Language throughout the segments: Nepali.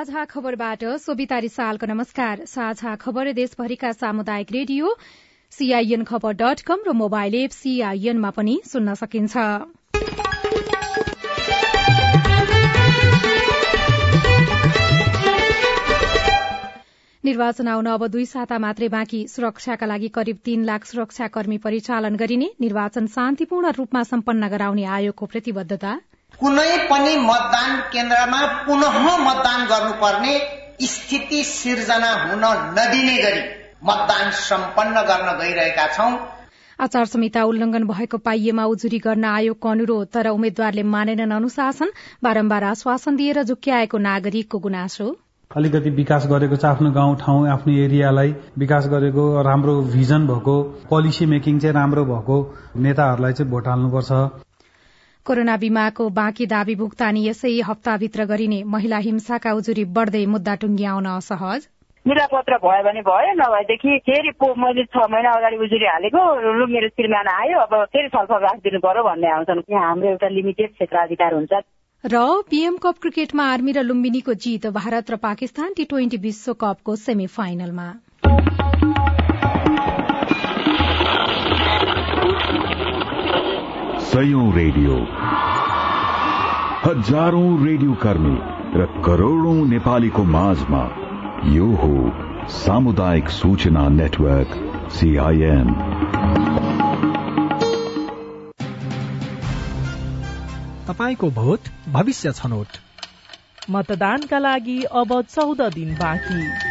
साझा खबरबाट सोभिता रिसालको नमस्कार। साझा खबर देशभरिका सामुदायिक रेडियो सीआईएन खबर डट कम र मोबाइल एप सीआईएनमा पनि सुन्न सकिन्छ। निर्वाचन आउन अब दुई साता मात्रै बाँकी। सुरक्षाका लागि करिब तीन लाख सुरक्षाकर्मी परिचालन गरिने निर्वाचन शान्तिपूर्ण रूपमा सम्पन्न गराउने आयोगको प्रतिबद्धता कुनै पनि मतदान केन्द्रमा पुनः मतदान गर्नुपर्ने स्थिति सिर्जना हुन नदिने गरी मतदान सम्पन्न गर्न गइरहेका छौं। आचार संहिता उल्लंघन भएको पाइएमा उजुरी गर्न आयोगको अनुरोध तर उम्मेद्वारले मानेनन् अनुशासन बारम्बार आश्वासन दिएर झुक्क्याएको नागरिकको गुनासो। अलिकति विकास गरेको छ आफ्नो गाउँ ठाउँ आफ्नो एरियालाई विकास गरेको राम्रो भिजन भएको पोलिसी मेकिङ चाहिँ राम्रो भएको नेताहरूलाई चाहिँ भोट हाल्नुपर्छ। कोरोना बिमाको बाँकी दावी भुक्तानी यसै हप्ताभित्र गरिने महिला हिंसाका उजुरी बढ्दै मुद्दा टुङ्ग्याउन असहज निरापत्र भयो भने भयो नभएदेखि फेरि मैले छ महिना अगाडि उजुरी हालेको लु मेरो श्रीमान आयो अब फेरि छलफल राखिदिनु पर्यो भन्ने आउँछन्। यहाँ हाम्रो एउटा लिमिटेड क्षेत्राधिकार हुन्छ। र पीएम कप क्रिकेटमा आर्मी र लुम्बिनीको जीत भारत र पाकिस्तान टी ट्वेन्टी विश्वकपको सेमी फाइनलमा सयौं रेडियो। हजारौं रेडियो कर्मी र करोड़ौं नेपालीको माझमा यो हो सामुदायिक सूचना नेटवर्क सीआईएन तपाईँको भोट भविष्य छनौट। मतदानका लागि अब चौध दिन बाँकी।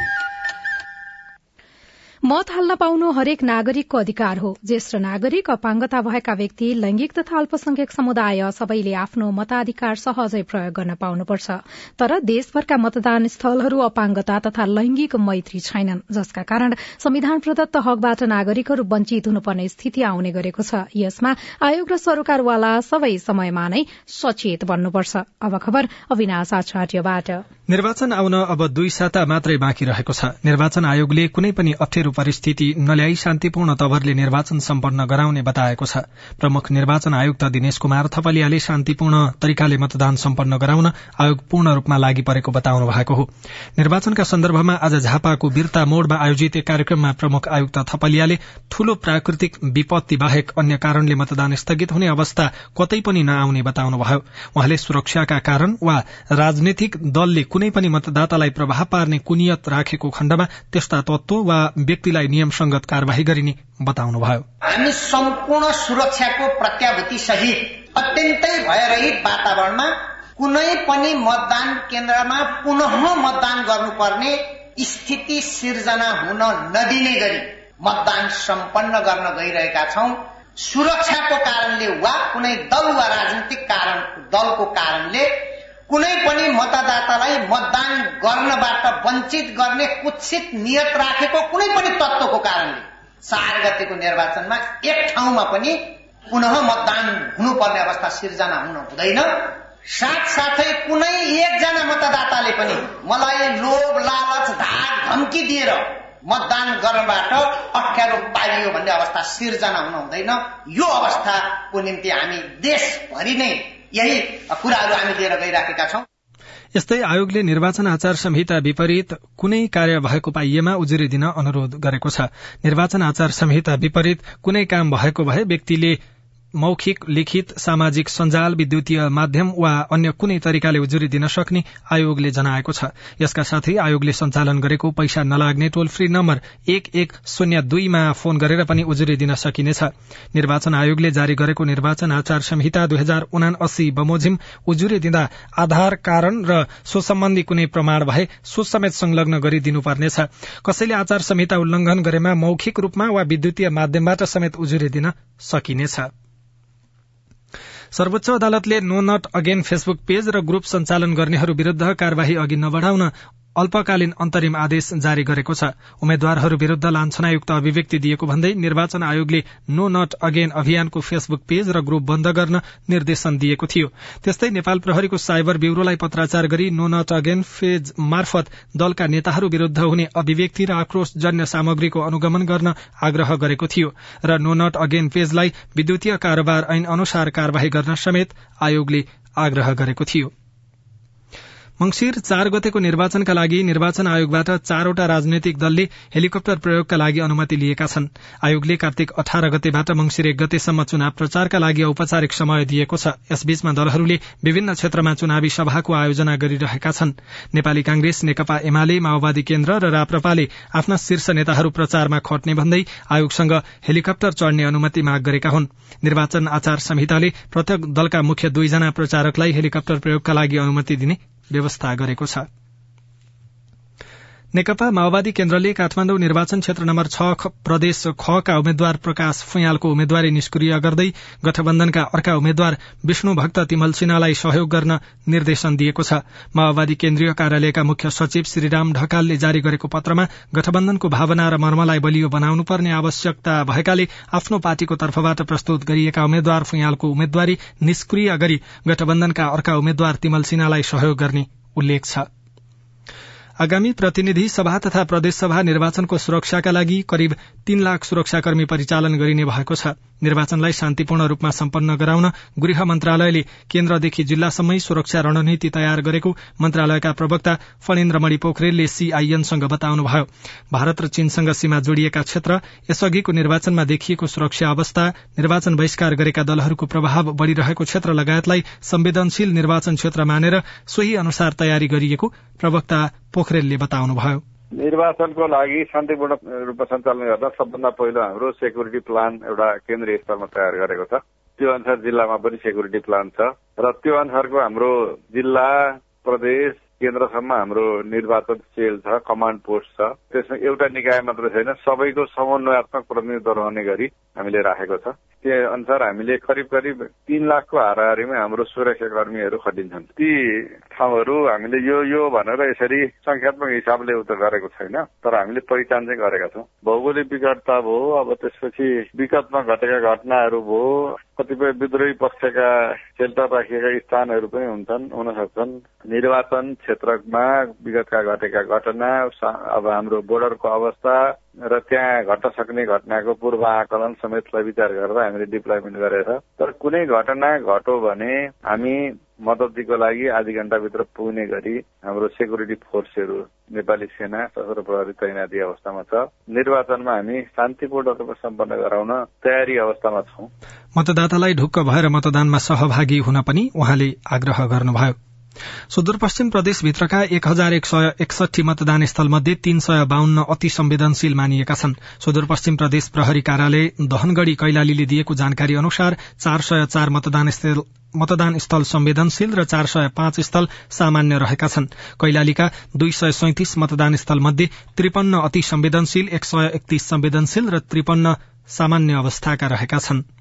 मत हाल्न पाउनु हरेक नागरिकको अधिकार हो। ज्येष्ठ नागरिक अपाङ्गता भएका व्यक्ति लैंगिक तथा अल्पसंख्यक समुदाय सबैले आफ्नो मताधिकार सहजै प्रयोग गर्न पाउनुपर्छ। तर देशभरका मतदान स्थलहरू अपाङ्गता तथा लैंगिक मैत्री छैनन् जसका कारण संविधान प्रदत्त हकबाट नागरिकहरू वञ्चित हुनुपर्ने स्थिति आउने गरेको छ। यसमा आयोग र सरकारवाला सबै समयमा नै सचेत बन्नुपर्छ। अब खबर अविनाश निर्वाचन आउन अब दुई साता मात्रै बाँकी रहेको छ। निर्वाचन आयोगले कुनै पनि अप्ठ्यारो परिस्थिति नल्याई शान्तिपूर्ण तवरले निर्वाचन सम्पन्न गराउने बताएको छ। प्रमुख निर्वाचन आयुक्त दिनेश कुमार थपलियाले शान्तिपूर्ण तरिकाले मतदान सम्पन्न गराउन आयोग पूर्ण रूपमा लागि परेको बताउनु भएको हो। निर्वाचनका सन्दर्भमा आज झापाको बिर्ता मोडमा आयोजित एक कार्यक्रममा प्रमुख आयुक्त थपलियाले ठूलो प्राकृतिक विपत्ति बाहेक अन्य कारणले मतदान स्थगित हुने अवस्था कतै पनि नआउने बताउनुभयो। उहाँले सुरक्षाका कारण वा राजनैतिक दलले कुनै पनि मतदातालाई प्रभाव पार्ने कुनियत राखेको खण्डमा त्यस्ता तत्व वा व्यक्तिलाई नियमसंगत कार्यवाही गरिने बताउनुभयो। हामी सम्पूर्ण सुरक्षाको प्रत्याभूति सहित अत्यन्तै भयरहित वातावरणमा कुनै पनि मतदान केन्द्रमा पुनः मतदान गर्नुपर्ने स्थिति सिर्जना हुन नदिने गरी मतदान सम्पन्न गर्न गइरहेका छौं। सुरक्षाको कारणले वा कुनै दल वा राजनीतिक कारण दलको कारणले कुनै पनि मतदातालाई मतदान गर्नबाट वञ्चित गर्ने कुत्सित नियत राखेको कुनै पनि तत्वको कारणले चार गतेको निर्वाचनमा एक ठाउँमा पनि पुनः मतदान हुनुपर्ने अवस्था सिर्जना हुन हुँदैन। साथसाथै कुनै एकजना मतदाताले पनि मलाई लोभ लालच धाक धम्की दिएर मतदान गर्नबाट अप्ठ्यारो पारियो भन्ने अवस्था सिर्जना हुन हुँदैन। यो अवस्थाको निम्ति हामी देशभरि नै यही कुराहरू हामी लिएर गइराखेका छौं। यस्तै आयोगले निर्वाचन आचार संहिता विपरीत कुनै कार्य भएको पाइएमा उजुरी दिन अनुरोध गरेको छ। निर्वाचन आचार संहिता विपरीत कुनै काम भएको भए व्यक्तिले मौखिक लिखित सामाजिक सञ्जाल विद्युतीय माध्यम वा अन्य कुनै तरिकाले उजुरी दिन सक्ने आयोगले जनाएको छ। यसका साथै आयोगले सञ्चालन गरेको पैसा नलाग्ने टोल फ्री नम्बर एक एक शून्य दुईमा फोन गरेर पनि उजुरी दिन सकिनेछ। निर्वाचन आयोगले जारी गरेको निर्वाचन आचार संहिता दुई हजार उना अस्सी बमोजिम उजुरी दिँदा आधार कारण र सो सम्बन्धी कुनै प्रमाण भए सो समेत संलग्न गरिदिनुपर्नेछ। कसैले आचार संहिता उल्लंघन गरेमा मौखिक रूपमा वा विद्युतीय माध्यमबाट समेत उजुरी दिन सकिनेछ। सर्वोच्च अदालतले no not again Facebook page र ग्रुप सञ्चालन गर्नेहरू विरूद्ध कार्यवाही अघि नबढ़ाउन अल्पकालीन अन्तरिम आदेश जारी गरेको छ। उम्मेद्वारहरू विरूद्ध लान्छनायुक्त अभिव्यक्ति दिएको भन्दै निर्वाचन आयोगले नो नट अगेन अभियानको फेसबुक पेज र ग्रुप बन्द गर्न निर्देशन दिएको थियो। त्यस्तै नेपाल प्रहरीको साइबर ब्यूरोलाई पत्राचार गरी नो नट अगेन पेज मार्फत दलका नेताहरू विरूद्ध हुने अभिव्यक्ति र आक्रोशजन्य सामग्रीको अनुगमन गर्न आग्रह गरेको थियो र नो नट अगेन पेजलाई विद्युतीय कारोबार ऐन अनुसार कार्यवाही गर्न समेत आयोगले आग्रह गरेको थियो। मंगिर चार गतेको निर्वाचनका लागि निर्वाचन आयोगबाट चारवटा राजनैतिक दलले हेलिकप्टर प्रयोगका लागि अनुमति लिएका छन्। आयोगले कार्तिक अठार गतेबाट मंगिर एक गतेसम्म चुनाव प्रचारका लागि औपचारिक समय दिएको छ। यसबीचमा दलहरूले विभिन्न क्षेत्रमा चुनावी सभाको आयोजना गरिरहेका छन्। नेपाली कांग्रेस नेकपा एमाले माओवादी केन्द्र र राप्रपाले आफ्ना शीर्ष नेताहरू प्रचारमा खट्ने भन्दै आयोगसँग हेलिकप्टर चढ़ने अनुमति माग गरेका हुन्। निर्वाचन आचार संहिताले प्रत्येक दलका मुख्य दुईजना प्रचारकलाई हेलिकप्टर प्रयोगका लागि अनुमति दिने व्यवस्था गरेको छ। नेकपा माओवादी केन्द्रले काठमाण्डु निर्वाचन क्षेत्र नम्बर छ प्रदेश ख का उम्मेद्वार प्रकाश फुयालको उम्मेद्वारी निष्क्रिय गर्दै गठबन्धनका अर्का उम्मेद्वार विष्णु भक्त तिमल सिन्हालाई सहयोग गर्न निर्देशन दिएको छ। माओवादी केन्द्रीय कार्यालयका मुख्य सचिव श्रीराम ढकालले जारी गरेको पत्रमा गठबन्धनको भावना र मर्मलाई बलियो बनाउनुपर्ने आवश्यकता भएकाले आफ्नो पार्टीको तर्फबाट प्रस्तुत गरिएका उम्मेद्वार फुयालको उम्मेद्वारी निष्क्रिय गरी गठबन्धनका अर्का उम्मेद्वार तिमल सिन्हालाई सहयोग गर्ने उल्लेख छ। आगामी प्रतिनिधि सभा तथा प्रदेशसभा निर्वाचनको सुरक्षाका लागि करिब तीन लाख सुरक्षाकर्मी परिचालन गरिने भएको छ। निर्वाचनलाई शान्तिपूर्ण रूपमा सम्पन्न गराउन गृह मन्त्रालयले केन्द्रदेखि जिल्लासम्मै सुरक्षा रणनीति तयार गरेको मन्त्रालयका प्रवक्ता फणेन्द्रमणि पोखरेलले सीआईएनसँग बताउनुभयो। भारत र चीनसँग सीमा जोडिएका क्षेत्र यसअघिको निर्वाचनमा देखिएको सुरक्षा अवस्था निर्वाचन बहिष्कार गरेका दलहरूको प्रभाव बढ़िरहेको क्षेत्र लगायतलाई संवेदनशील निर्वाचन क्षेत्र मानेर सोही अनुसार तयारी गरिएको प्रवक्ता पोखरेलले बताउनुभयो। निर्वाचनको लागि शान्तिपूर्ण रूपमा सञ्चालन गर्दा सबभन्दा पहिलो हाम्रो सेक्युरिटी प्लान एउटा केन्द्रीय स्तरमा तयार गरेको छ। त्यो अनुसार जिल्लामा पनि सेक्युरिटी प्लान छ। र त्यो अनुसारको हाम्रो जिल्ला प्रदेश केन्द्रसम्म हाम्रो निर्वाचन सेल छ कमाण्ड पोस्ट छ। त्यसमा एउटा निकाय मात्र छैन सबैको समन्वयात्मक प्रतिनिधित्व रहने गरी हामीले राखेको छ। त्यही अनुसार हामीले करिब करिब तीन लाखको हाराहारीमा हाम्रो सुरक्षा कर्मीहरू खटिन्छन्। ती ठाउँहरू हामीले यो यो भनेर यसरी संख्यात्मक हिसाबले उता गरेको छैन तर हामीले पहिचान चाहिँ गरेका छौँ। भौगोलिक विकटता भयो अब त्यसपछि विगतमा घटेका घटनाहरू भयो कतिपय विद्रोही पक्षका सेल्टर राखिएका स्थानहरू पनि हुन्छन् हुन सक्छन् निर्वाचन क्षेत्रमा विगतका घटेका घटना अब हाम्रो बोर्डरको अवस्था र त्यहाँ घट्न सक्ने घटनाको पूर्व आकलन समेतलाई विचार गरेर हामीले डिप्लोइमेन्ट गरेर तर कुनै घटना घट्यो भने हामी मद्दत दिनको लागि आधी घण्टाभित्र पुग्ने गरी हाम्रो सेक्युरिटी फोर्सहरू नेपाली सेना सशस्त्र प्रहरी तैनाती अवस्थामा छ। निर्वाचनमा हामी शान्तिपूर्ण रूपमा सम्पन्न गराउन तयारी अवस्थामा छौं। मतदातालाई ढुक्क भएर मतदानमा सहभागी हुन पनि उहाँले आग्रह गर्नुभयो। सुदूरपश्चिम प्रदेशभित्रका एक हजार एक सय एकसठी मतदान स्थल मध्ये तीन सय बाहन्न अति संवेदनशील मानिएका छन्। सुदूरपश्चिम प्रदेश प्रहरी कार्यालय दहनगढ़ी कैलालीले दिएको जानकारी अनुसार चार सय चार मतदान स्थल मतदान स्थल संवेदनशील र चार सय पाँच स्थल सामान्य रहेका छन्। कैलालीका दुई सय सैतिस मतदान स्थल मध्ये त्रिपन्न अति संवेदनशील एक सय एकतीस संवेदनशील र त्रिपन्न सामान्य अवस्थाका रहेका छनृ।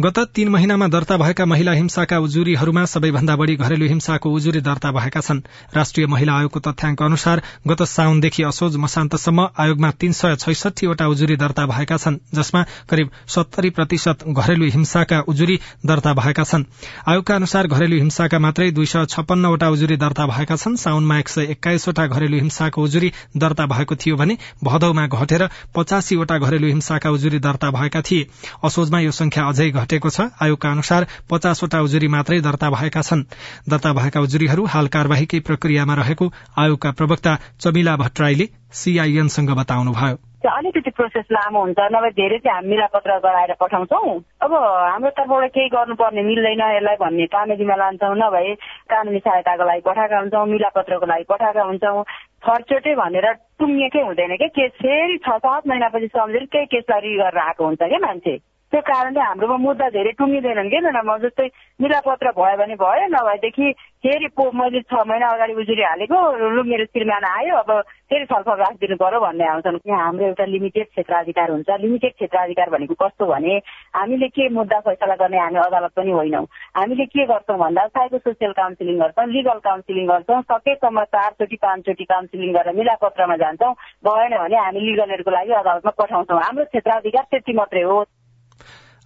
गत तीन महिनामा दर्ता भएका महिला हिंसाका उजुरीहरूमा सबैभन्दा बढ़ी घरेलु हिंसाको उजुरी दर्ता भएका छन्। राष्ट्रिय महिला आयोगको तथ्याङ्क अनुसार गत साउनदेखि असोज मसान्तसम्म आयोगमा तीन सय छैसठीवटा उजुरी दर्ता भएका छन् जसमा करिब सत्तरी प्रतिशत घरेलु हिंसाका उजुरी दर्ता भएका छन्। आयोगका अनुसार घरेलु हिंसाका मात्रै दुई सय छप्पन्नवटा उजुरी दर्ता भएका छन्। साउनमा एक सय एक्काइसवटा घरेलु हिंसाको उजुरी दर्ता भएको थियो भने भदौमा घटेर पचासीवटा घरेलु हिंसाका उजुरी दर्ता भएका थिए। असोजमा यो संख्या अझै घटेको छ। आयोगका अनुसार पचासवटा उजुरी मात्रै दर्ता भएका छन्। दर्ता भएका उजुरीहरू हाल कार्यवाहीकै प्रक्रियामा रहेको आयोगका प्रवक्ता चमिला भट्टराईले सीआईएनसँग बताउनुभयो। अलिकति प्रोसेस लामो हुन्छ नभए धेरै चाहिँ हामी मिलापत्र गराएर पठाउँछौँ। अब हाम्रो तर्फबाट केही गर्नुपर्ने मिल्दैन यसलाई भन्ने कामेरीमा लान्छौँ नभए कानुनी सहायताको लागि पठाएका हुन्छौँ मिलापत्रको लागि पठाएका हुन्छौँ। फर्चोटै भनेर टुङ्गिएकै हुँदैन क्या केस फेरि छ सात महिनापछि सम्झेर केही केसलाई रि गरेर आएको हुन्छ क्या मान्छे? त्यो कारणले हाम्रोमा मुद्दा धेरै टुङ्गिँदैनन् कि म जस्तै मिलापत्र भयो भने भयो नभएदेखि फेरि पो मैले छ महिना अगाडि उजुरी हालेको लु मेरो श्रीमान आयो अब फेरि छलफल राखिदिनु पर्यो भन्ने आउँछन्। यहाँ हाम्रो एउटा लिमिटेड क्षेत्राधिकार हुन्छ। लिमिटेड क्षेत्राधिकार भनेको कस्तो भने हामीले के मुद्दा फैसला गर्ने हामी अदालत पनि होइनौँ। हामीले के गर्छौँ भन्दा साइको सोसियल काउन्सिलिङ गर्छौँ लिगल काउन्सिलिङ गर्छौँ सकेसम्म चारचोटि पाँचचोटि काउन्सिलिङ गरेर मिलापत्रमा जान्छौँ। भएन भने हामी लिगलहरूको लागि अदालतमा पठाउँछौँ। हाम्रो क्षेत्राधिकार त्यति मात्रै हो।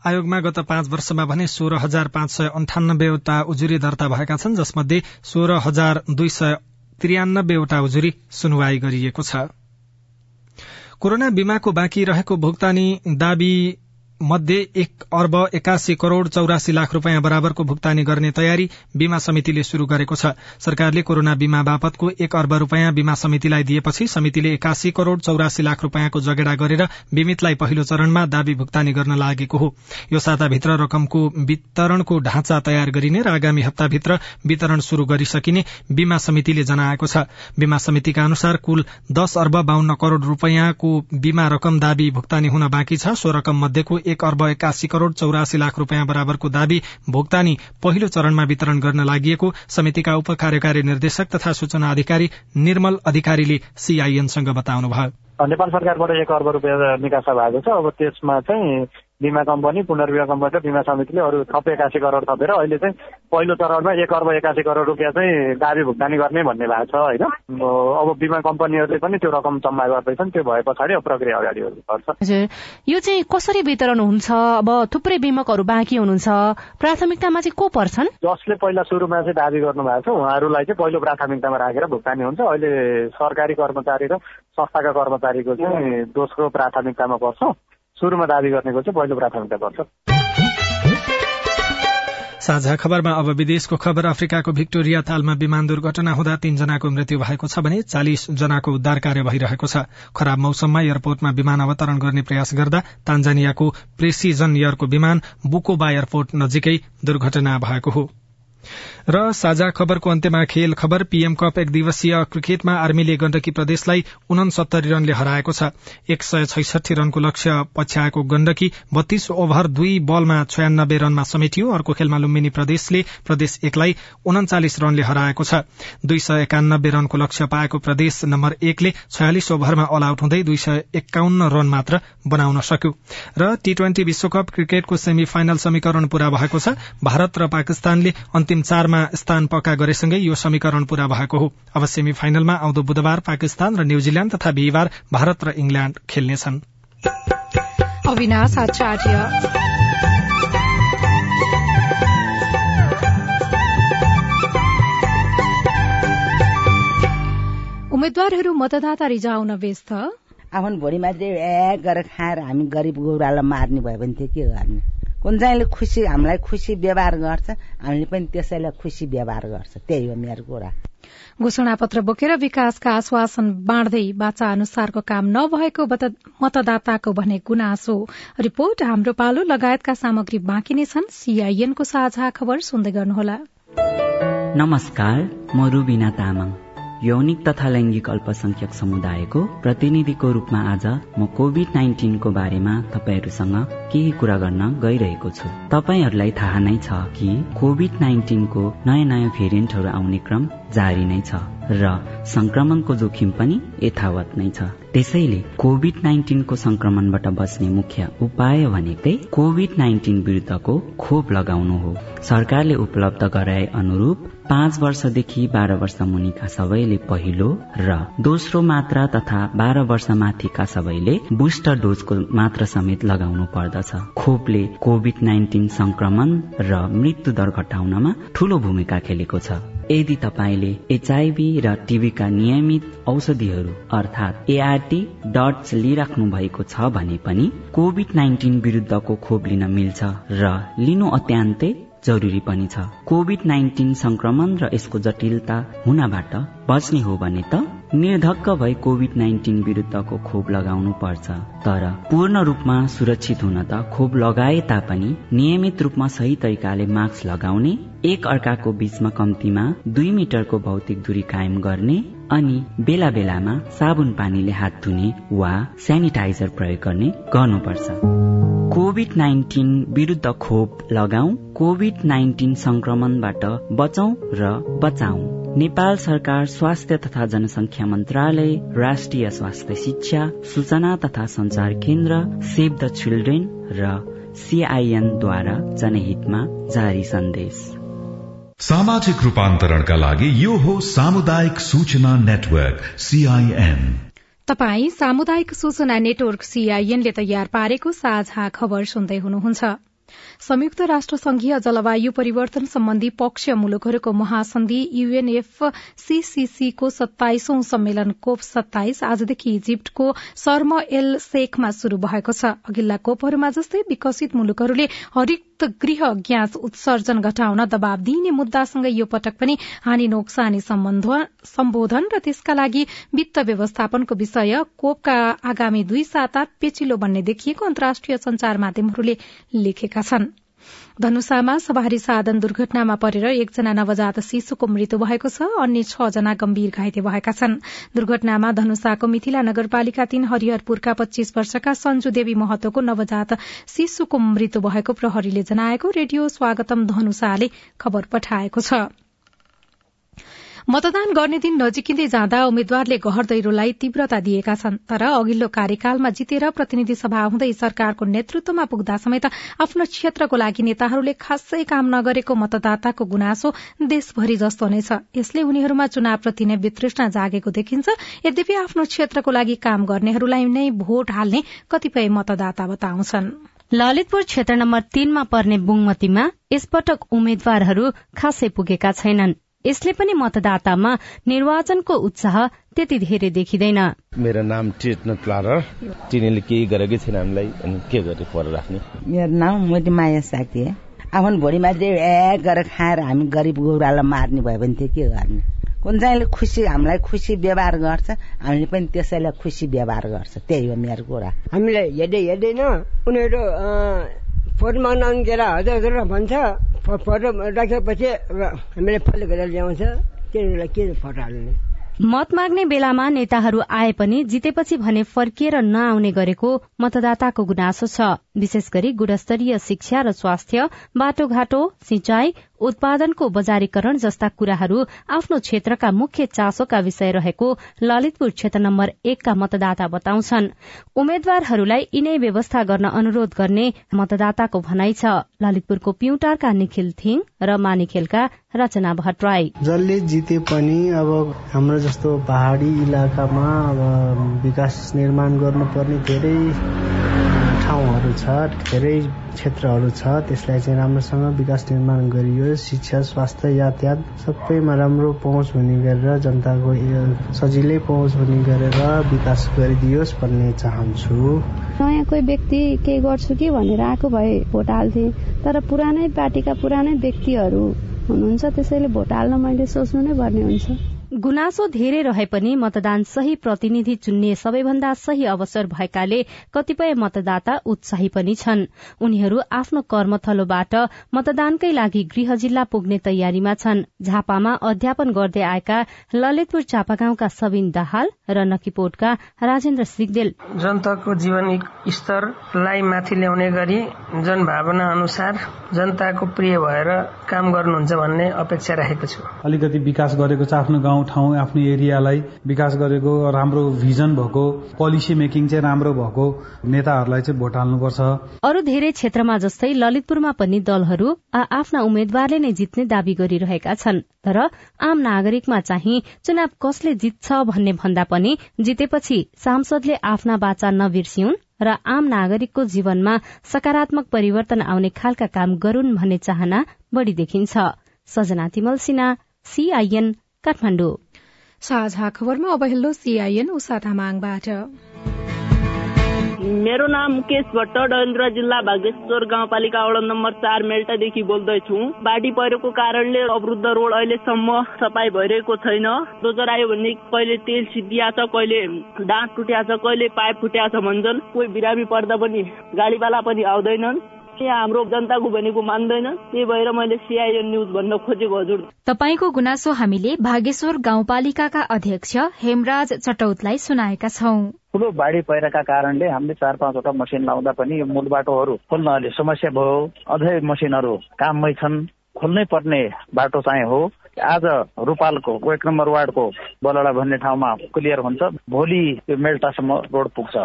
आयोगमा गत पाँच वर्षमा भने सोह्र हजार पाँच सय अन्ठानब्बेवटा उजुरी दर्ता भएका छन् जसमध्ये सोह्र हजार दुई सय त्रियानब्बेवटा उजुरी सुनवाई गरिएको छ। कोरोना बीमाको बाँकी रहेको भुक्तानी दावी मध्ये एक अर्ब एकासी करोड़ चौरासी लाख रूपियाँ बराबरको भुक्तानी गर्ने तयारी बीमा समितिले शुरू गरेको छ। सरकारले कोरोना बीमा बापतको एक अर्ब रूपियाँ बीमा समितिलाई दिएपछि समितिले एकासी करोड़ चौरासी लाख रूपियाँको जगेडा गरेर बीमितलाई पहिलो चरणमा दावी भुक्तानी गर्न लागेको हो। यो साताभित्र रकमको वितरणको ढाँचा तयार गरिने र आगामी हप्ताभित्र वितरण शुरू गरिसकिने बीमा समितिले जनाएको छ। बीमा समितिका अनुसार कुल दश अर्ब बाहन्न करोड़ रूपियाँको बीमा रकम दावी भुक्तानी हुन बाँकी छ। सो रकम मध्येको एक अर्ब एकासी करोड़ चौरासी लाख रूपियाँ बराबरको दावी भुक्तानी पहिलो चरणमा वितरण गर्न लागि समितिका उप कार्यकारी निर्देशक तथा सूचना अधिकारी निर्मल अधिकारीले सीआईएनसँग बताउनुभयो। नेपाल सरकारबाट एक अर्ब रुपियाँ निकासा भएको छ। अब त्यसमा चाहिँ बिमा कम्पनी पुनर्बिमा कम्पनी र बिमा समितिले अरू थप एकासी करोड थपेर अहिले चाहिँ पहिलो चरणमा एक अर्ब एकासी करोड रुपियाँ चाहिँ दावी भुक्तानी गर्ने भन्ने भएको छ होइन? अब बिमा कम्पनीहरूले पनि त्यो रकम जम्मा गर्दैछन् त्यो भए पछाडि प्रक्रिया अगाडि बढ्छ। हजुर यो चाहिँ कसरी वितरण हुन्छ? अब थुप्रै बिमकहरू बाँकी हुनुहुन्छ। प्राथमिकतामा चाहिँ को पर्छन्? जसले पहिला सुरुमा चाहिँ दावी गर्नु भएको छ उहाँहरूलाई चाहिँ पहिलो प्राथमिकतामा राखेर भुक्तानी हुन्छ। अहिले सरकारी कर्मचारी र संस्थाका कर्मचारीको चाहिँ दोस्रो प्राथमिकतामा पर्छ। सुरुमा दावी गर्नेको चाहिँ पहिलो प्राथमिकता पर्छ साझा खबरमा अब विदेशको खबर अफ्रिकाको भिक्टोरिया तालमा विमान दुर्घटना हुँदा तीनजनाको मृत्यु भएको छ भने चालिस जनाको उद्धार कार्य भइरहेको छ। खराब मौसममा एयरपोर्टमा विमान अवतरण गर्ने प्रयास गर्दा तान्जानियाको प्रेसिजन एयरको विमान बुकोबा एयरपोर्ट नजिकै दुर्घटना भएको हो। र साझा खबरको अन्त्यमा खेल खबर पीएम कप एक दिवसीय क्रिकेटमा आर्मीले गण्डकी प्रदेशलाई उनसत्तरी रनले हराएको छ। एक सय छैसठी रनको लक्ष्य पछ्याएको गण्डकी बत्तीस ओभर दुई बलमा छयानब्बे रनमा समेटियो। अर्को खेलमा लुम्बिनी प्रदेशले प्रदेश एकलाई उन्चालिस रनले हराएको छ। दुई सय एकानब्बे रनको लक्ष्य पाएको प्रदेश नम्बर एकले छयालिस ओभरमा अल आउट हुँदै दुई सय एकाउन्न रन मात्र बनाउन सक्यो। र टी ट्वेन्टी विश्वकप क्रिकेटको सेमी फाइनल समीकरण पूरा भएको छ। भारत र पाकिस्तानले अन्तिम चारमा फाइनलमा स्थान पक्का गरेसँगै यो समीकरण पूरा भएको हो। अब सेमी फाइनलमा आउँदो बुधबार पाकिस्तान र न्यूजील्याण्ड तथा बिहिबार भारत र इङ्ल्याण्ड खेल्नेछन्। उम्मेद्वारहरू मतदाता रिजाउन व्यस्त? आफ्नो भोलिमा चाहिँ गरेर खाएर हामी गरिब गौरालाई मार्ने भयो भने चाहिँ के गर्ने? कुन चाहिँले खुसी हामीलाई खुसी व्यवहार गर्छ हामीले पनि त्यसैलाई खुसी व्यवहार गर्छ। त्यही हो मेरो कुरा। घोषणा पत्र बोकेर विकासका आश्वासन बाँड्दै बाचा अनुसारको काम नभएको मतदाताको भने गुनासो। रिपोर्ट हाम्रो पालो लगायतका सामग्री बाँकी नै छन्। सीआईएनको साझा खबर सुन्दै गर्नुहोला। नमस्कार म रुबिना तामाङ। यौनिक तथा लैङ्गिक अल्पसंख्यक समुदायको प्रतिनिधिको रूपमा आज म कोविड नाइन्टिनको बारेमा तपाईँहरूसँग केही कुरा गर्न गइरहेको छु। तपाईँहरूलाई थाहा नै छ कि कोविड नाइन्टिनको नयाँ नयाँ भेरिएन्टहरू आउने क्रम जारी नै छ र संक्रमणको जोखिम पनि यथावत नै छ। त्यसैले कोविड नाइन्टिनको संक्रमणबाट बच्ने मुख्य उपाय भनेकै कोविड नाइन्टिन विरुद्धको खोप लगाउनु हो। सरकारले उपलब्ध गराए अनुरूप पाँच वर्षदेखि बाह्र वर्ष मुनिका सबैले पहिलो र दोस्रो मात्रा तथा बाह्र वर्ष माथिका सबैले बुस्टर डोजको मात्रा समेत लगाउनु पर्दछ। खोपले कोविड नाइन्टिन संक्रमण र मृत्यु दर घटाउनमा ठूलो भूमिका खेलेको छ। यदि तपाईँले एचआईभी र टिभीका नियमित औषधिहरू अर्थात् एआरटी डट्स लिइराख्नु भएको छ भने पनि कोविड नाइन्टिन विरुद्धको खोप लिन मिल्छ र लिनु अत्यन्तै जरुरी पनि छ। कोविड नाइन्टिन संक्रमण र यसको जटिलता हुनबाट बच्ने हो भने त निर्धक्क भई कोविड नाइन्टिन विरुद्धको खोप लगाउनु पर्छ। तर पूर्ण रूपमा सुरक्षित हुन त खोप लगाए तापनि नियमित रूपमा सही तरिकाले मास्क लगाउने एक अर्काको बीचमा कम्तीमा दुई मिटरको भौतिक दूरी कायम गर्ने अनि बेला बेलामा साबुन पानीले हात धुने वा सेनिटाइजर प्रयोग गर्ने गर्नुपर्छ। कोविड नाइन्टिन विरुद्ध खोप लगाऊ कोविड नाइन्टिन संक्रमणबाट बचौ र बचाउ। नेपाल सरकार स्वास्थ्य तथा जनसंख्या मन्त्रालय राष्ट्रिय स्वास्थ्य शिक्षा सूचना तथा संचार केन्द्र सेभ द चिल्ड्रेन र सीआईएनद्वारा जनहितमा जारी सन्देश। सामाजिक रूपान्तरणका लागि यो हो सामुदायिक सूचना नेटवर्क सीआईएन तपाई सामुदायिक सूचना नेटवर्क सीआईएनले तयार पारेको साझा खबर सुन्दै हुनुहुन्छ। संयुक्त राष्ट्र संघीय जलवायु परिवर्तन सम्बन्धी पक्ष मुलुकहरूको महासन्धि यूएनएफसीसीसी को सत्ताइसौं सम्मेलन कोप सत्ताइस आजदेखि इजिप्टको शर्म एल शेखमा शुरू भएको छ। अघिल्ला कोपहरूमा जस्तै विकसित मुलुकहरूले हरित गृह ग्यास उत्सर्जन घटाउन दबाव दिइने मुद्दासँगै यो पटक पनि हानि नोक्सानी सम्बोधन र त्यसका लागि वित्त व्यवस्थापनको विषय कोपका आगामी दुई साता पेचिलो बन्ने देखिएको अन्तर्राष्ट्रिय संचार माध्यमहरूले लेखेका छन्। धनुषामा सवारी साधन दुर्घटनामा परेर एकजना नवजात शिशुको मृत्यु भएको छ। अन्य छ जना गम्भीर घाइते भएका छन्। दुर्घटनामा धनुषाको मिथिला नगरपालिका तीन हरिहरपुरका पच्चीस वर्षका सञ्जु देवी महतोको नवजात शिशुको मृत्यु भएको प्रहरीले जनाएको रेडियो स्वागतम धनुषाले खबर पठाएको छ। मतदान गर्ने दिन नजिकिँदै जाँदा उम्मेद्वारले घर दैरोलाई तीव्रता दिएका छन्। तर अघिल्लो कार्यकालमा जितेर प्रतिनिधि सभा हुँदै सरकारको नेतृत्वमा पुग्दा समेत आफ्नो क्षेत्रको लागि नेताहरूले खासै काम नगरेको मतदाताको गुनासो देशभरि जस्तो नै छ। यसले उनीहरूमा चुनावप्रति नै वितृष्णा जागेको देखिन्छ। यद्यपि आफ्नो क्षेत्रको लागि काम गर्नेहरूलाई नै भोट हाल्ने कतिपय मतदाता बताउँछन्। ललितपुर क्षेत्र नम्बर तीनमा पर्ने बुङमतीमा यसपटक उम्मेद्वारहरू खासै पुगेका छैनन्। यसले पनि मतदातामा निर्वाचनको उत्साह त्यति धेरै देखिँदैन। मेरो नाम ट्रिटमेन्ट प्लानर तिनीले केही गरेकै छैन हामीलाई अनि के गरे पर राख्ने? मेरो नाम मोदी माया साथी आफ्नो भोलिमा चाहिँ ए गरेर खाएर हामी गरिब गौरालाई मार्ने भयो भने चाहिँ के गर्ने? कुन चाहिँले खुसी हामीलाई खुसी व्यवहार गर्छ हामीले पनि त्यसैलाई खुसी व्यवहार गर्छ। त्यही हो मेरो कुरा। हामीलाई हेर्दै हेर्दैन उनीहरू फोनमा नन्केर हजुर हजुर भन्छ फोटो राखेपछि हामीले फलो गरेर ल्याउँछ तिनीहरूलाई के फोटो हाल्ने? मत माग्ने बेलामा नेताहरू आए पनि जितेपछि भने फर्किएर नआउने गरेको मतदाताको गुनासो छ। विशेष गरी गुणस्तरीय शिक्षा र स्वास्थ्य बाटोघाटो सिंचाई उत्पादनको बजारीकरण जस्ता कुराहरू आफ्नो क्षेत्रका मुख्य चासोका विषय रहेको ललितपुर क्षेत्र नम्बर एकका मतदाता बताउँछन्। उम्मेद्वारहरूलाई यिनै व्यवस्था गर्न अनुरोध गर्ने मतदाताको भनाइ छ। ललितपुरको पिउटारका निखिल थिङ र मानिखेलका रचना भट्टराई। जसले जिते पनि अब हाम्रो जस्तो पहाड़ी इलाकामा अब विकास निर्माण गर्नुपर्ने धेरै ठाउँहरू छ धेरै क्षेत्रहरू छ त्यसलाई चाहिँ राम्रोसँग विकास निर्माण गरियो शिक्षा स्वास्थ्य यातायात सबैमा राम्रो पहुँच हुने गरेर जनताको सजिलै पहुँच हुने गरेर विकास गरिदियोस् भन्ने चाहन्छु। नयाँ कोही व्यक्ति केही गर्छु कि भनेर आएको भए भोट हाल्थे तर पुरानै पार्टीका पुरानै व्यक्तिहरू हुनुहुन्छ त्यसैले भोट हाल्न मैले सोच्नु नै पर्ने हुन्छ। गुनासो धेरै रहे पनि मतदान सही प्रतिनिधि चुन्ने सबैभन्दा सही अवसर भएकाले कतिपय मतदाता उत्साही पनि छन्। उनीहरू आफ्नो कर्मथलोबाट मतदानकै लागि गृह जिल्ला पुग्ने तयारीमा छन्। झापामा अध्यापन गर्दै आएका ललितपुर चापागाउँका सबिन दाहाल र नकीपोटका राजेन्द्र सिगदेल। जनताको जीवन स्तरलाई माथि ल्याउने गरी जनभावना अनुसार जनताको प्रिय भएर काम गर्नुहुन्छ भन्ने अपेक्षा राखेको छु। अलिकति विकास गरेको छ आफ्नो गाउँ ठाउँ आफ्नो एरियालाई विकास गरेको राम्रो भिजन भएको पोलिसी मेकिङ चाहिँ राम्रो भएको नेताहरूलाई चाहिँ भोट हाल्नुपर्छ। अरू धेरै क्षेत्रमा जस्तै ललितपुरमा पनि दलहरू आफ्ना उम्मेद्वारले नै जित्ने दावी गरिरहेका छन् तर आम नागरिकमा चाहिँ चुनाव कसले जित्छ भन्ने भन्दा पनि जितेपछि सांसदले आफ्ना बाचा नबिर्सिउन् र आम नागरिकको जीवनमा सकारात्मक परिवर्तन आउने खालका काम गरून् भन्ने चाहना बढ़ी देखिन्छ। सजना तिमल सिन्हा सीआईएन काठमाडौँ। साझा खबरमा अब हेलो सीआईएन उषा तामाङबाट। मेरो नाम मुकेश भट्ट डहेन्द्र जिल्ला भागेश्वर गाउँपालिका वडा नम्बर चार मेल्टादेखि बोल्दैछु। बाढी पहिरोको कारणले अवरुद्ध रोड अहिलेसम्म सफाई भइरहेको छैन। डोजर आयो भने कहिले तेल सिद्धिया छ कहिले दाँत टुट्या छ कहिले पाइप फुट्या छ भन्छन्। कोही बिरामी पर्दा पनि गाडीवाला पनि आउँदैनन्। यहाँ हाम्रो जनताको भनेको मान्दैन। त्यही भएर मैले सिआइएन न्युज भन्न खोजेको हजुर। तपाईँको गुनासो हामीले भागेश्वर गाउँपालिकाका अध्यक्ष हेमराज चटौतलाई सुनाएका छौं। ठुलो बाढी पहिरोका कारणले हामीले चार पाँचवटा मसिन लाउँदा पनि यो मूल बाटोहरू खोल्न अलि समस्या भयो। अझै मसिनहरू काममै छन्। खोल्नै पर्ने बाटो चाहिँ हो। आज रूपालको एक नम्बर वार्डको बलडा भन्ने ठाउँमा क्लियर हुन्छ। भोलि यो मेल्टासम्म रोड पुग्छ।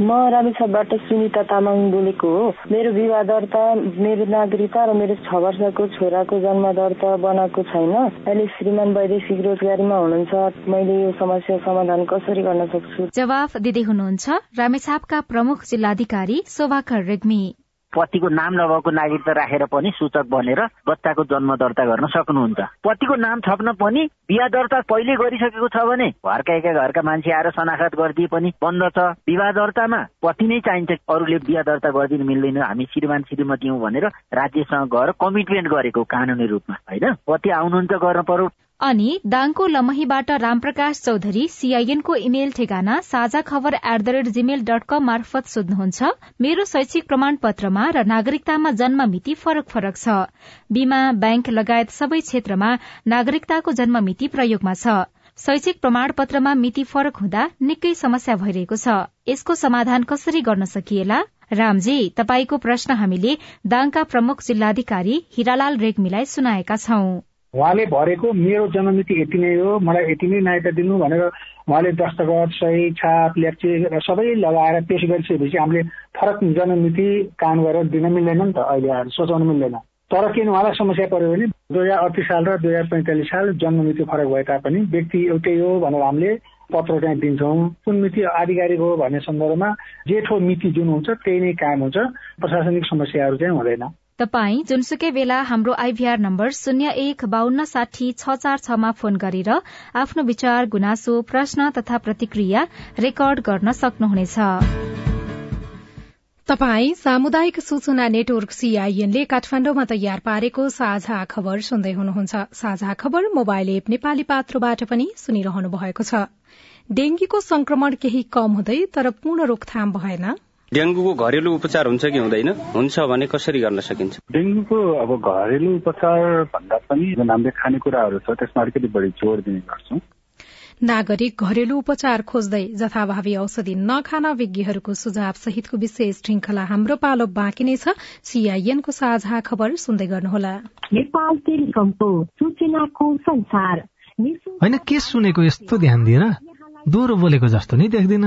म रामेछापबाट सुनिता तामाङ बोलेको हो। मेरो विवाह दर्ता मेरो नागरिकता र मेरो छ वर्षको छोराको जन्म दर्ता बनाएको छैन। अहिले श्रीमान वैदेशिक रोजगारीमा हुनुहुन्छ। मैले यो समस्या समाधान कसरी गर्न सक्छु? जवाफ दिँदै हुनुहुन्छ रामेछापका प्रमुख जिल्लाधिकारी शोभाकर रेग्मी। पतिको नाम नभएको नागरिकता राखेर पनि सूचक बनेर बच्चाको जन्म दर्ता गर्न सक्नुहुन्छ। पतिको नाम छप्न पनि बिहा दर्ता पहिले गरिसकेको छ भने घरका एका घरका मान्छे आएर शनाखत गरिदिए पनि बन्द छ। विवाह दर्तामा पति नै चाहिन्छ अरूले बिहा दर्ता गरिदिनु मिल्दैन। हामी श्रीमान श्रीमती हौ भनेर राज्यसँग गएर कमिटमेन्ट गरेको कानुनी रूपमा होइन? पति आउनुहुन्छ गर्न पर्यो। अनि दाङको लमहीबाट रामप्रकाश चौधरी सीआईएनको इमेल ठेगाना Sajha Khabar at the rate Gmail dot com मार्फत सोध्नुहुन्छ। मेरो शैक्षिक प्रमाण पत्रमा र नागरिकतामा जन्म मिति फरक फरक छ। बीमा ब्याङ्क लगायत सबै क्षेत्रमा नागरिकताको जन्म मिति प्रयोगमा छ। शैक्षिक प्रमाण पत्रमा मिति फरक हुँदा निकै समस्या भइरहेको छ। यसको समाधान कसरी गर्न सकिएला? रामजी तपाईँको प्रश्न हामीले दाङका प्रमुख जिल्लाधिकारी हिरालाल रेग्मीलाई सुनाएका छौं। उहाँले भरेको मेरो जन्ममिति यति नै हो मलाई यति नै नायता दिनु भनेर उहाँले दस्तखत सही छाप ल्याप्चे सबै लगाएर पेश गरिसकेपछि हामीले फरक जन्ममिति काम गरेर दिन मिल्दैन नि त अहिले आएर सोचाउनु मिल्दैन। तर किन उहाँलाई समस्या पर्यो भने दुई हजार अडतिस साल र दुई हजार पैँतालिस साल जन्ममिति फरक भए तापनि व्यक्ति एउटै हो भनेर हामीले पत्र चाहिँ दिन्छौँ। कुन मिति आधिकारिक हो भन्ने सन्दर्भमा जेठो मिति जुन हुन्छ त्यही नै कायम हुन्छ। प्रशासनिक समस्याहरू चाहिँ हुँदैन। तपाई जुनसुकै बेला हाम्रो आइभीआर नम्बर शून्य एक बान्न साठी छ चार छमा फोन गरेर आफ्नो विचार गुनासो प्रश्न तथा प्रतिक्रिया रेकर्ड गर्न सक्नुहुनेछ। तपाई सामुदायिक सूचना नेटवर्क सीआईएनले काठमाण्डुमा तयार पारेको साझा खबर सुन्दै हुनुहुन्छ। साझा खबर मोबाइल एप नेपाली पात्रोबाट पनि सुनिरहनु भएको छ। डेंगीको संक्रमण केही कम हुँदै तर पूर्ण रोकथाम भएन। डेङ्गुको घरेलु उपचार हुन्छ कि हुँदैन? हुन्छ भने कसरी गर्न सकिन्छ? डेङ्गुको अब घरेलु उपचार भन्दा पनि जुन हाम्रो खानेकुराहरू छ त्यसमा अलिकति बढी जोड़ दिने गर्छौं। नागरिक घरेलु उपचार खोज्दै जथाभावी औषधि नखान विज्ञहरूको सुझाव सहितको विशेष श्रृंखला हाम्रो पालो बाँकी नै छ। सीआईएनको साझा खबर सुन्दै गर्नुहोला। नेपाल टेलिकमको सूचनाको संसार। होइन के सुनेको यस्तो ध्यान दिएर दोहोरो बोलेको जस्तो नै देख्दिन।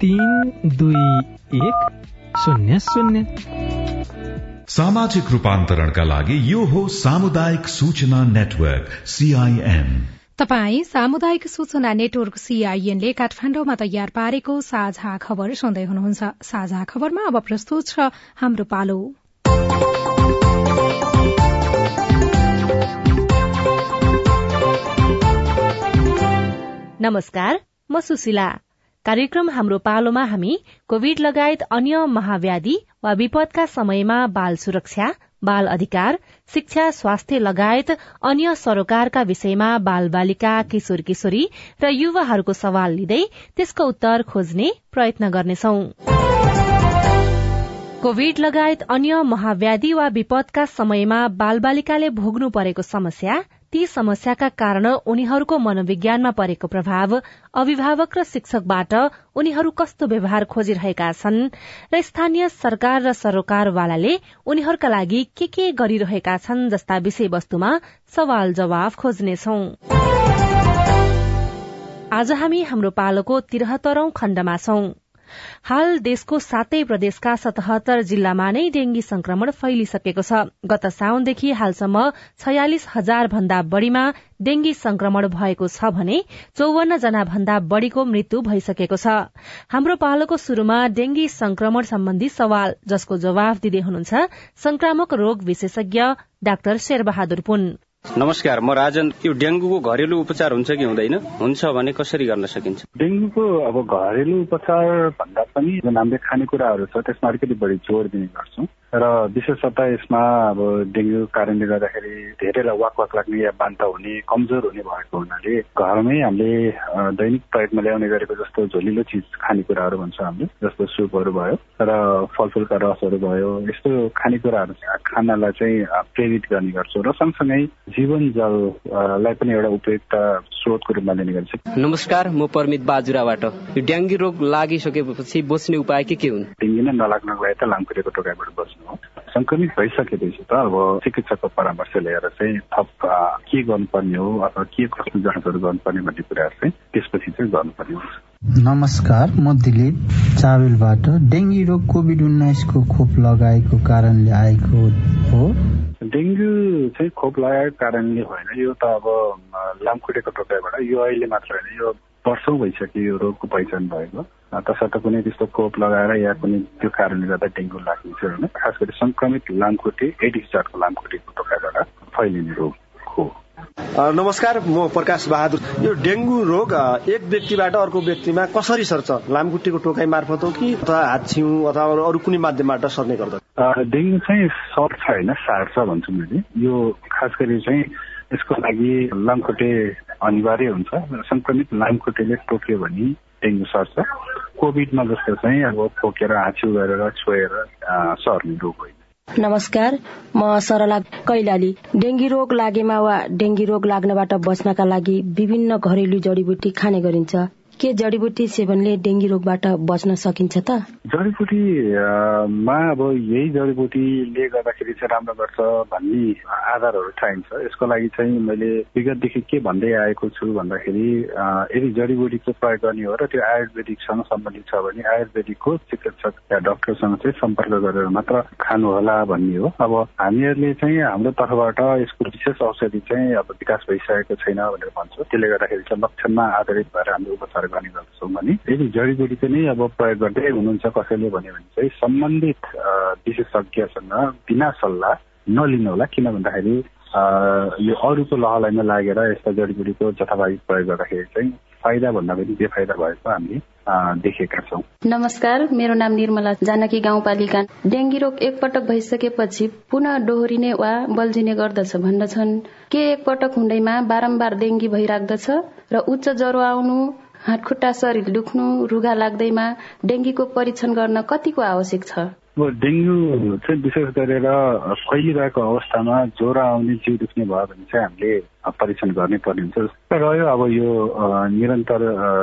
तीन दुई एक शून्य शून्य। सामाजिक रूपान्तरणका लागि यो हो सामुदायिक सूचना नेटवर्क सीआईएन तपाई सामुदायिक सूचना नेटवर्क सीआईएनले काठमाण्डुमा तयार पारेको साझा खबर सुन्दै हुनुहुन्छ। साझा खबरमा अब प्रस्तुत छ हाम्रो पालो। नमस्कार म सुशीला। कार्यक्रम हाम्रो पालोमा हामी कोविड लगायत अन्य महाव्याधि वा विपदका समयमा बाल सुरक्षा बाल अधिकार शिक्षा स्वास्थ्य लगायत अन्य सरोकारका विषयमा बाल बालिका किशोर किशोरी र युवाहरूको सवाल लिँदै त्यसको उत्तर खोज्ने प्रयत्न गर्नेछौ। कोविड लगायत अन्य महाव्याधि वा विपदका समयमा बाल बालिकाले भोग्नु परेको समस्या ती समस्याका कारण उनीहरूको मनोविज्ञानमा परेको प्रभाव अभिभावक र शिक्षकबाट उनीहरू कस्तो व्यवहार खोजिरहेका छन् र स्थानीय सरकार र सरोकारवालाले उनीहरूका लागि के के गरिरहेका छन् जस्ता विषयवस्तुमा सवाल जवाफ खोज्नेछौ। आज हामी हाम्रो पालोको तिरहत्तरौं खण्डमा छौं। हाल देशको सातै प्रदेशका सतहत्तर जिल्लामा नै डेंगी संक्रमण फैलिसकेको छ। गत साउनदेखि हालसम्म छयालिस हजार भन्दा बढ़ीमा डेंगी संक्रमण भएको छ भने चौवन्न जना भन्दा बढ़ीको मृत्यु भइसकेको छ। हाम्रो पालोको शुरूमा डेंगी संक्रमण सम्बन्धी सवाल जसको जवाफ दिँदै हुनुहुन्छ संक्रामक रोग विशेषज्ञ डाक्टर शेरबहादुर पुन। नमस्कार म राजन। यो डेङ्गुको घरेलु उपचार हुन्छ कि हुँदैन? हुन्छ भने कसरी गर्न सकिन्छ? डेङ्गुको अब घरेलु उपचार भन्दा पनि हामीले खानेकुराहरू छ त्यसमा अलिकति बढी जोड दिने गर्छौँ। र विशेषतः यसमा अब डेङ्गु कारणले गर्दाखेरि धेरैलाई वाक वाक लाग्ने या बान्ता हुने कमजोर हुने भएको हुनाले घरमै हामीले दैनिक प्रयोगमा ल्याउने गरेको जस्तो झोलिलो चिज खानेकुराहरू भन्छ हामीले जस्तो सुपहरू भयो र फलफुलका रसहरू भयो यस्तो खानेकुराहरू खानालाई चाहिँ प्रेरित गर्ने गर्छौँ र सँगसँगै जीवन जललाई पनि एउटा उपयुक्त स्रोतको रूपमा लिने गर्छ। नमस्कार म परमित बाजुराबाट। यो डेङ्गु रोग लागिसकेपछि बस्ने उपाय के के हुन्? डेङ्गु नै नलाग्नको लागि त लामखुट्टेको टोकाइबाट बस्नु। हो संक्रमित भइसकेपछि त अब चिकित्सकको परामर्श लिएर चाहिँ थप के गर्नुपर्ने हो अथवा के कस्तो जाँचहरू गर्नुपर्ने भन्ने कुराहरू चाहिँ त्यसपछि चाहिँ गर्नुपर्ने हुन्छ नमस्कार म दिलीप चावेलबाट डेङ्गी रोग कोभिड उन्नाइसको खोप लगाएको कारणले आएको हो डेङ्गु चाहिँ खोप लगाएको कारणले होइन यो त अब लामखुट्टेको टोकाइबाट यो अहिले मात्र होइन यो वर्षौँ भइसक्यो यो रोगको पहिचान भएको तसर्थ कुनै त्यस्तो खोप लगाएर या कुनै त्यो कारणले गर्दा डेङ्गु लाग्ने थियो होइन खास गरी संक्रमित लामखुट्टे एडिस जातको लामखुट्टेको टोकाइबाट फैलिने रोग हो. नमस्कार म प्रकाश बहादुर. यो डेङ्गु रोग एक व्यक्तिबाट अर्को व्यक्तिमा कसरी सर्छ? लामखुट्टेको टोकाइ मार्फत हो कि अथवा हात छिउ अथवा अरू कुनै माध्यमबाट सर्ने गर्दछ? डेङ्गु चाहिँ सर्छ होइन सार्छ भन्छु मैले। यो खास गरी चाहिँ यसको लागि लामखुट्टे अनिवार्य हुन्छ। संक्रमित लामखुट्टेले टोक्यो भने डेङ्गु सर्छ। कोभिडमा जस्तो चाहिँ अब फोकेर हाँच्यु गरेर छोएर सर्ने रोग होइन। नमस्कार म सरला कैलाली। डेङ्गी रोग लागेमा वा डेङ्गी रोग लाग्नबाट बच्नका लागि विभिन्न घरेलु जडीबुटी खाने गरिन्छ। के जडीबुटी सेवनले डेङ्गी रोगबाट बच्न सकिन्छ त? जडीबुटीमा अब यही जडीबुटीले गर्दाखेरि चाहिँ राम्रो गर्छ भन्ने आधारहरू चाहिन्छ यसको लागि चाहिँ मैले विगतदेखि के भन्दै आएको छु भन्दाखेरि यदि जडीबुटीको प्रयोग गर्ने हो र त्यो आयुर्वेदिकसँग सम्बन्धित छ भने आयुर्वेदिकको चिकित्सक या डक्टरसँग चाहिँ सम्पर्क गरेर मात्र खानुहोला भन्ने हो। अब हामीहरूले चाहिँ हाम्रो तर्फबाट यसको विशेष औषधि चाहिँ अब विकास भइसकेको छैन भनेर भन्छ। त्यसले गर्दाखेरि चाहिँ लक्षणमा आधारित भएर हामीले उपचार गर्ने गर्दछौँ भने यदि जडीबुटी नै अब प्रयोग गर्दै हुनुहुन्छ कसैले भन्यो भने चाहिँ सम्बन्धित विशेषज्ञसँग बिना सल्लाह नलिनु होला किन भन्दाखेरि यो अरूको लहलाइमा लागेर यस्ता जडीबुटीको जथाभावी प्रयोग गर्दाखेरि चाहिँ फाइदा भन्दा पनि बेफाइदा भएको हामीले देखेका छौँ। नमस्कार मेरो नाम निर्मला जानकी गाउँपालिका। डेङ्गी रोग एकपटक भइसकेपछि पुनः डोहोरिने वा बल्झिने गर्दछ भन्दछन्। के एकपटक हुँदैमा बारम्बार डेङ्गी भइराख्दछ र उच्च ज्वरो आउनु हातखुट्टा शरीर दुख्नु रुगा लाग्दैमा डेङ्गीको परीक्षण गर्न कतिको आवश्यक छ? अब डेङ्गु चाहिँ विशेष गरेर फैलिरहेको अवस्थामा ज्वरो आउने जिउ दुख्ने भयो भने चाहिँ हामीले परीक्षण गर्नै पर्ने हुन्छ रह्यो अब यो निरन्तर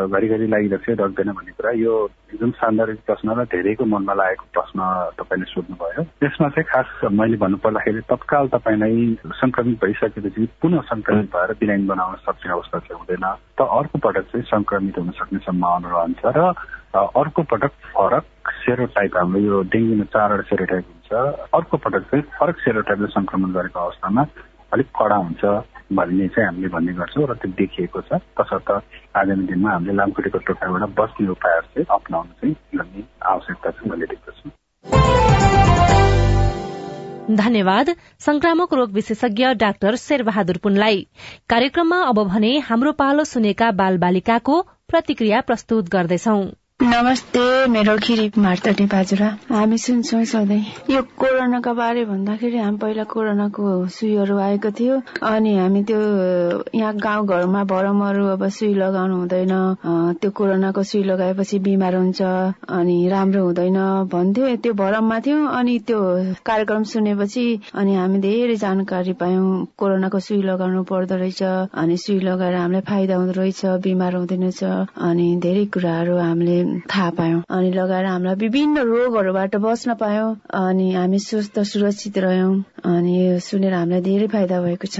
घरिघरि लागिरहेको छ रक्दैन भन्ने कुरा यो एकदम सान्दर्भिक प्रश्न र धेरैको मनमा लागेको प्रश्न तपाईँले सोध्नुभयो यसमा चाहिँ खास मैले भन्नु पर्दाखेरि तत्काल तपाईँलाई संक्रमित भइसकेपछि पुनः संक्रमित भएर बिरामी बनाउन सक्ने अवस्था चाहिँ हुँदैन त अर्को पटक चाहिँ संक्रमित हुन सक्ने सम्भावना रहन्छ र अर्को पटक फरक सेरोटाइप हाम्रो यो डेङ्गुमा चारवटा सेरोटाइप हुन्छ। अर्को पटक चाहिँ फरक सेरोटाइपले संक्रमण गरेको अवस्थामा अलिक कडा हुन्छ भन्ने चाहिँ हामीले भन्ने गर्छौँ र त्यो देखिएको छ। तसर्थ आगामी दिनमा हामीले लामखुट्टेको टोकाबाट बस्ने उपायहरू चाहिँ अप्नाउन चाहिँ गर्ने आवश्यकता चाहिँ मैले देख्दछु। धन्यवाद। संक्रामक रोग विशेषज्ञ डाक्टर शेरबहादुर पुनलाई। कार्यक्रममा अब भने हाम्रो पालो सुनेका बाल बालिकाको प्रतिक्रिया प्रस्तुत गर्दैछौं। नमस्ते मेरो खिरी मार्तटी बाजुरा। हामी सुन्छौँ सधैँ। यो कोरोनाको बारे भन्दाखेरि हामी पहिला कोरोनाको सुईहरू आएको थियो अनि हामी त्यो यहाँ गाउँघरमा भरमहरू अब सुई लगाउनु हुँदैन त्यो कोरोनाको सुई लगाएपछि बिमार हुन्छ अनि राम्रो हुँदैन भन्थ्यो। त्यो भरममा थियो अनि त्यो कार्यक्रम सुनेपछि अनि हामी धेरै जानकारी पायौँ कोरोनाको सुई लगाउनु पर्दो रहेछ अनि सुई लगाएर हामीलाई फाइदा हुँदो रहेछ बिमार हुँदैन अनि धेरै कुराहरू हामीले थाहा पायौँ। अनि लगाएर हामीलाई विभिन्न रोगहरूबाट बस्न पायौँ। अनि हामी स्वस्थ सुरक्षित रह्यौँ। अनि यो सुनेर हामीलाई धेरै फाइदा भएको छ।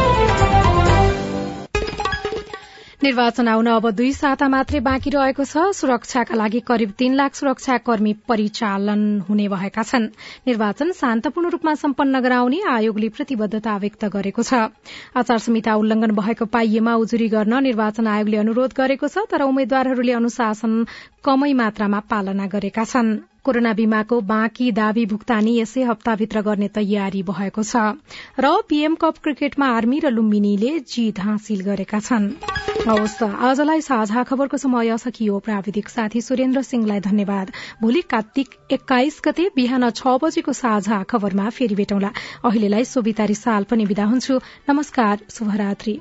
निर्वाचन आउन अब दुई साता मात्रै बाँकी रहेको छ। सुरक्षाका लागि करिब तीन लाख सुरक्षाकर्मी परिचालन हुने भएका छन्। निर्वाचन शान्तपूर्ण रूपमा सम्पन्न गराउने आयोगले प्रतिबद्धता व्यक्त गरेको छ। आचार संहिता उल्लंघन भएको पाइएमा उजुरी गर्न निर्वाचन आयोगले अनुरोध गरेको छ तर उम्मेद्वारहरूले अनुशासन कमै मात्रामा पालना गरेका छन्। कोरोना बीमाको बाँकी दावी भुक्तानी यसै हप्ताभित्र गर्ने तयारी भएको छ र पीएम कप क्रिकेटमा आर्मी र लुम्बिनीले जीत हासिल गरेका छन्। आजलाई साझा खबरको समय सकियो। प्राविधिक साथी सुरेन्द्र सिंहलाई धन्यवाद। भोलि कार्तिक एक्काइस गते बिहान छ बजेको साझा खबरमा फेरि भेटौँला। अहिलेलाई सोभिता रिसाल पनि विदा हुन्छु। नमस्कार शुभरात्री।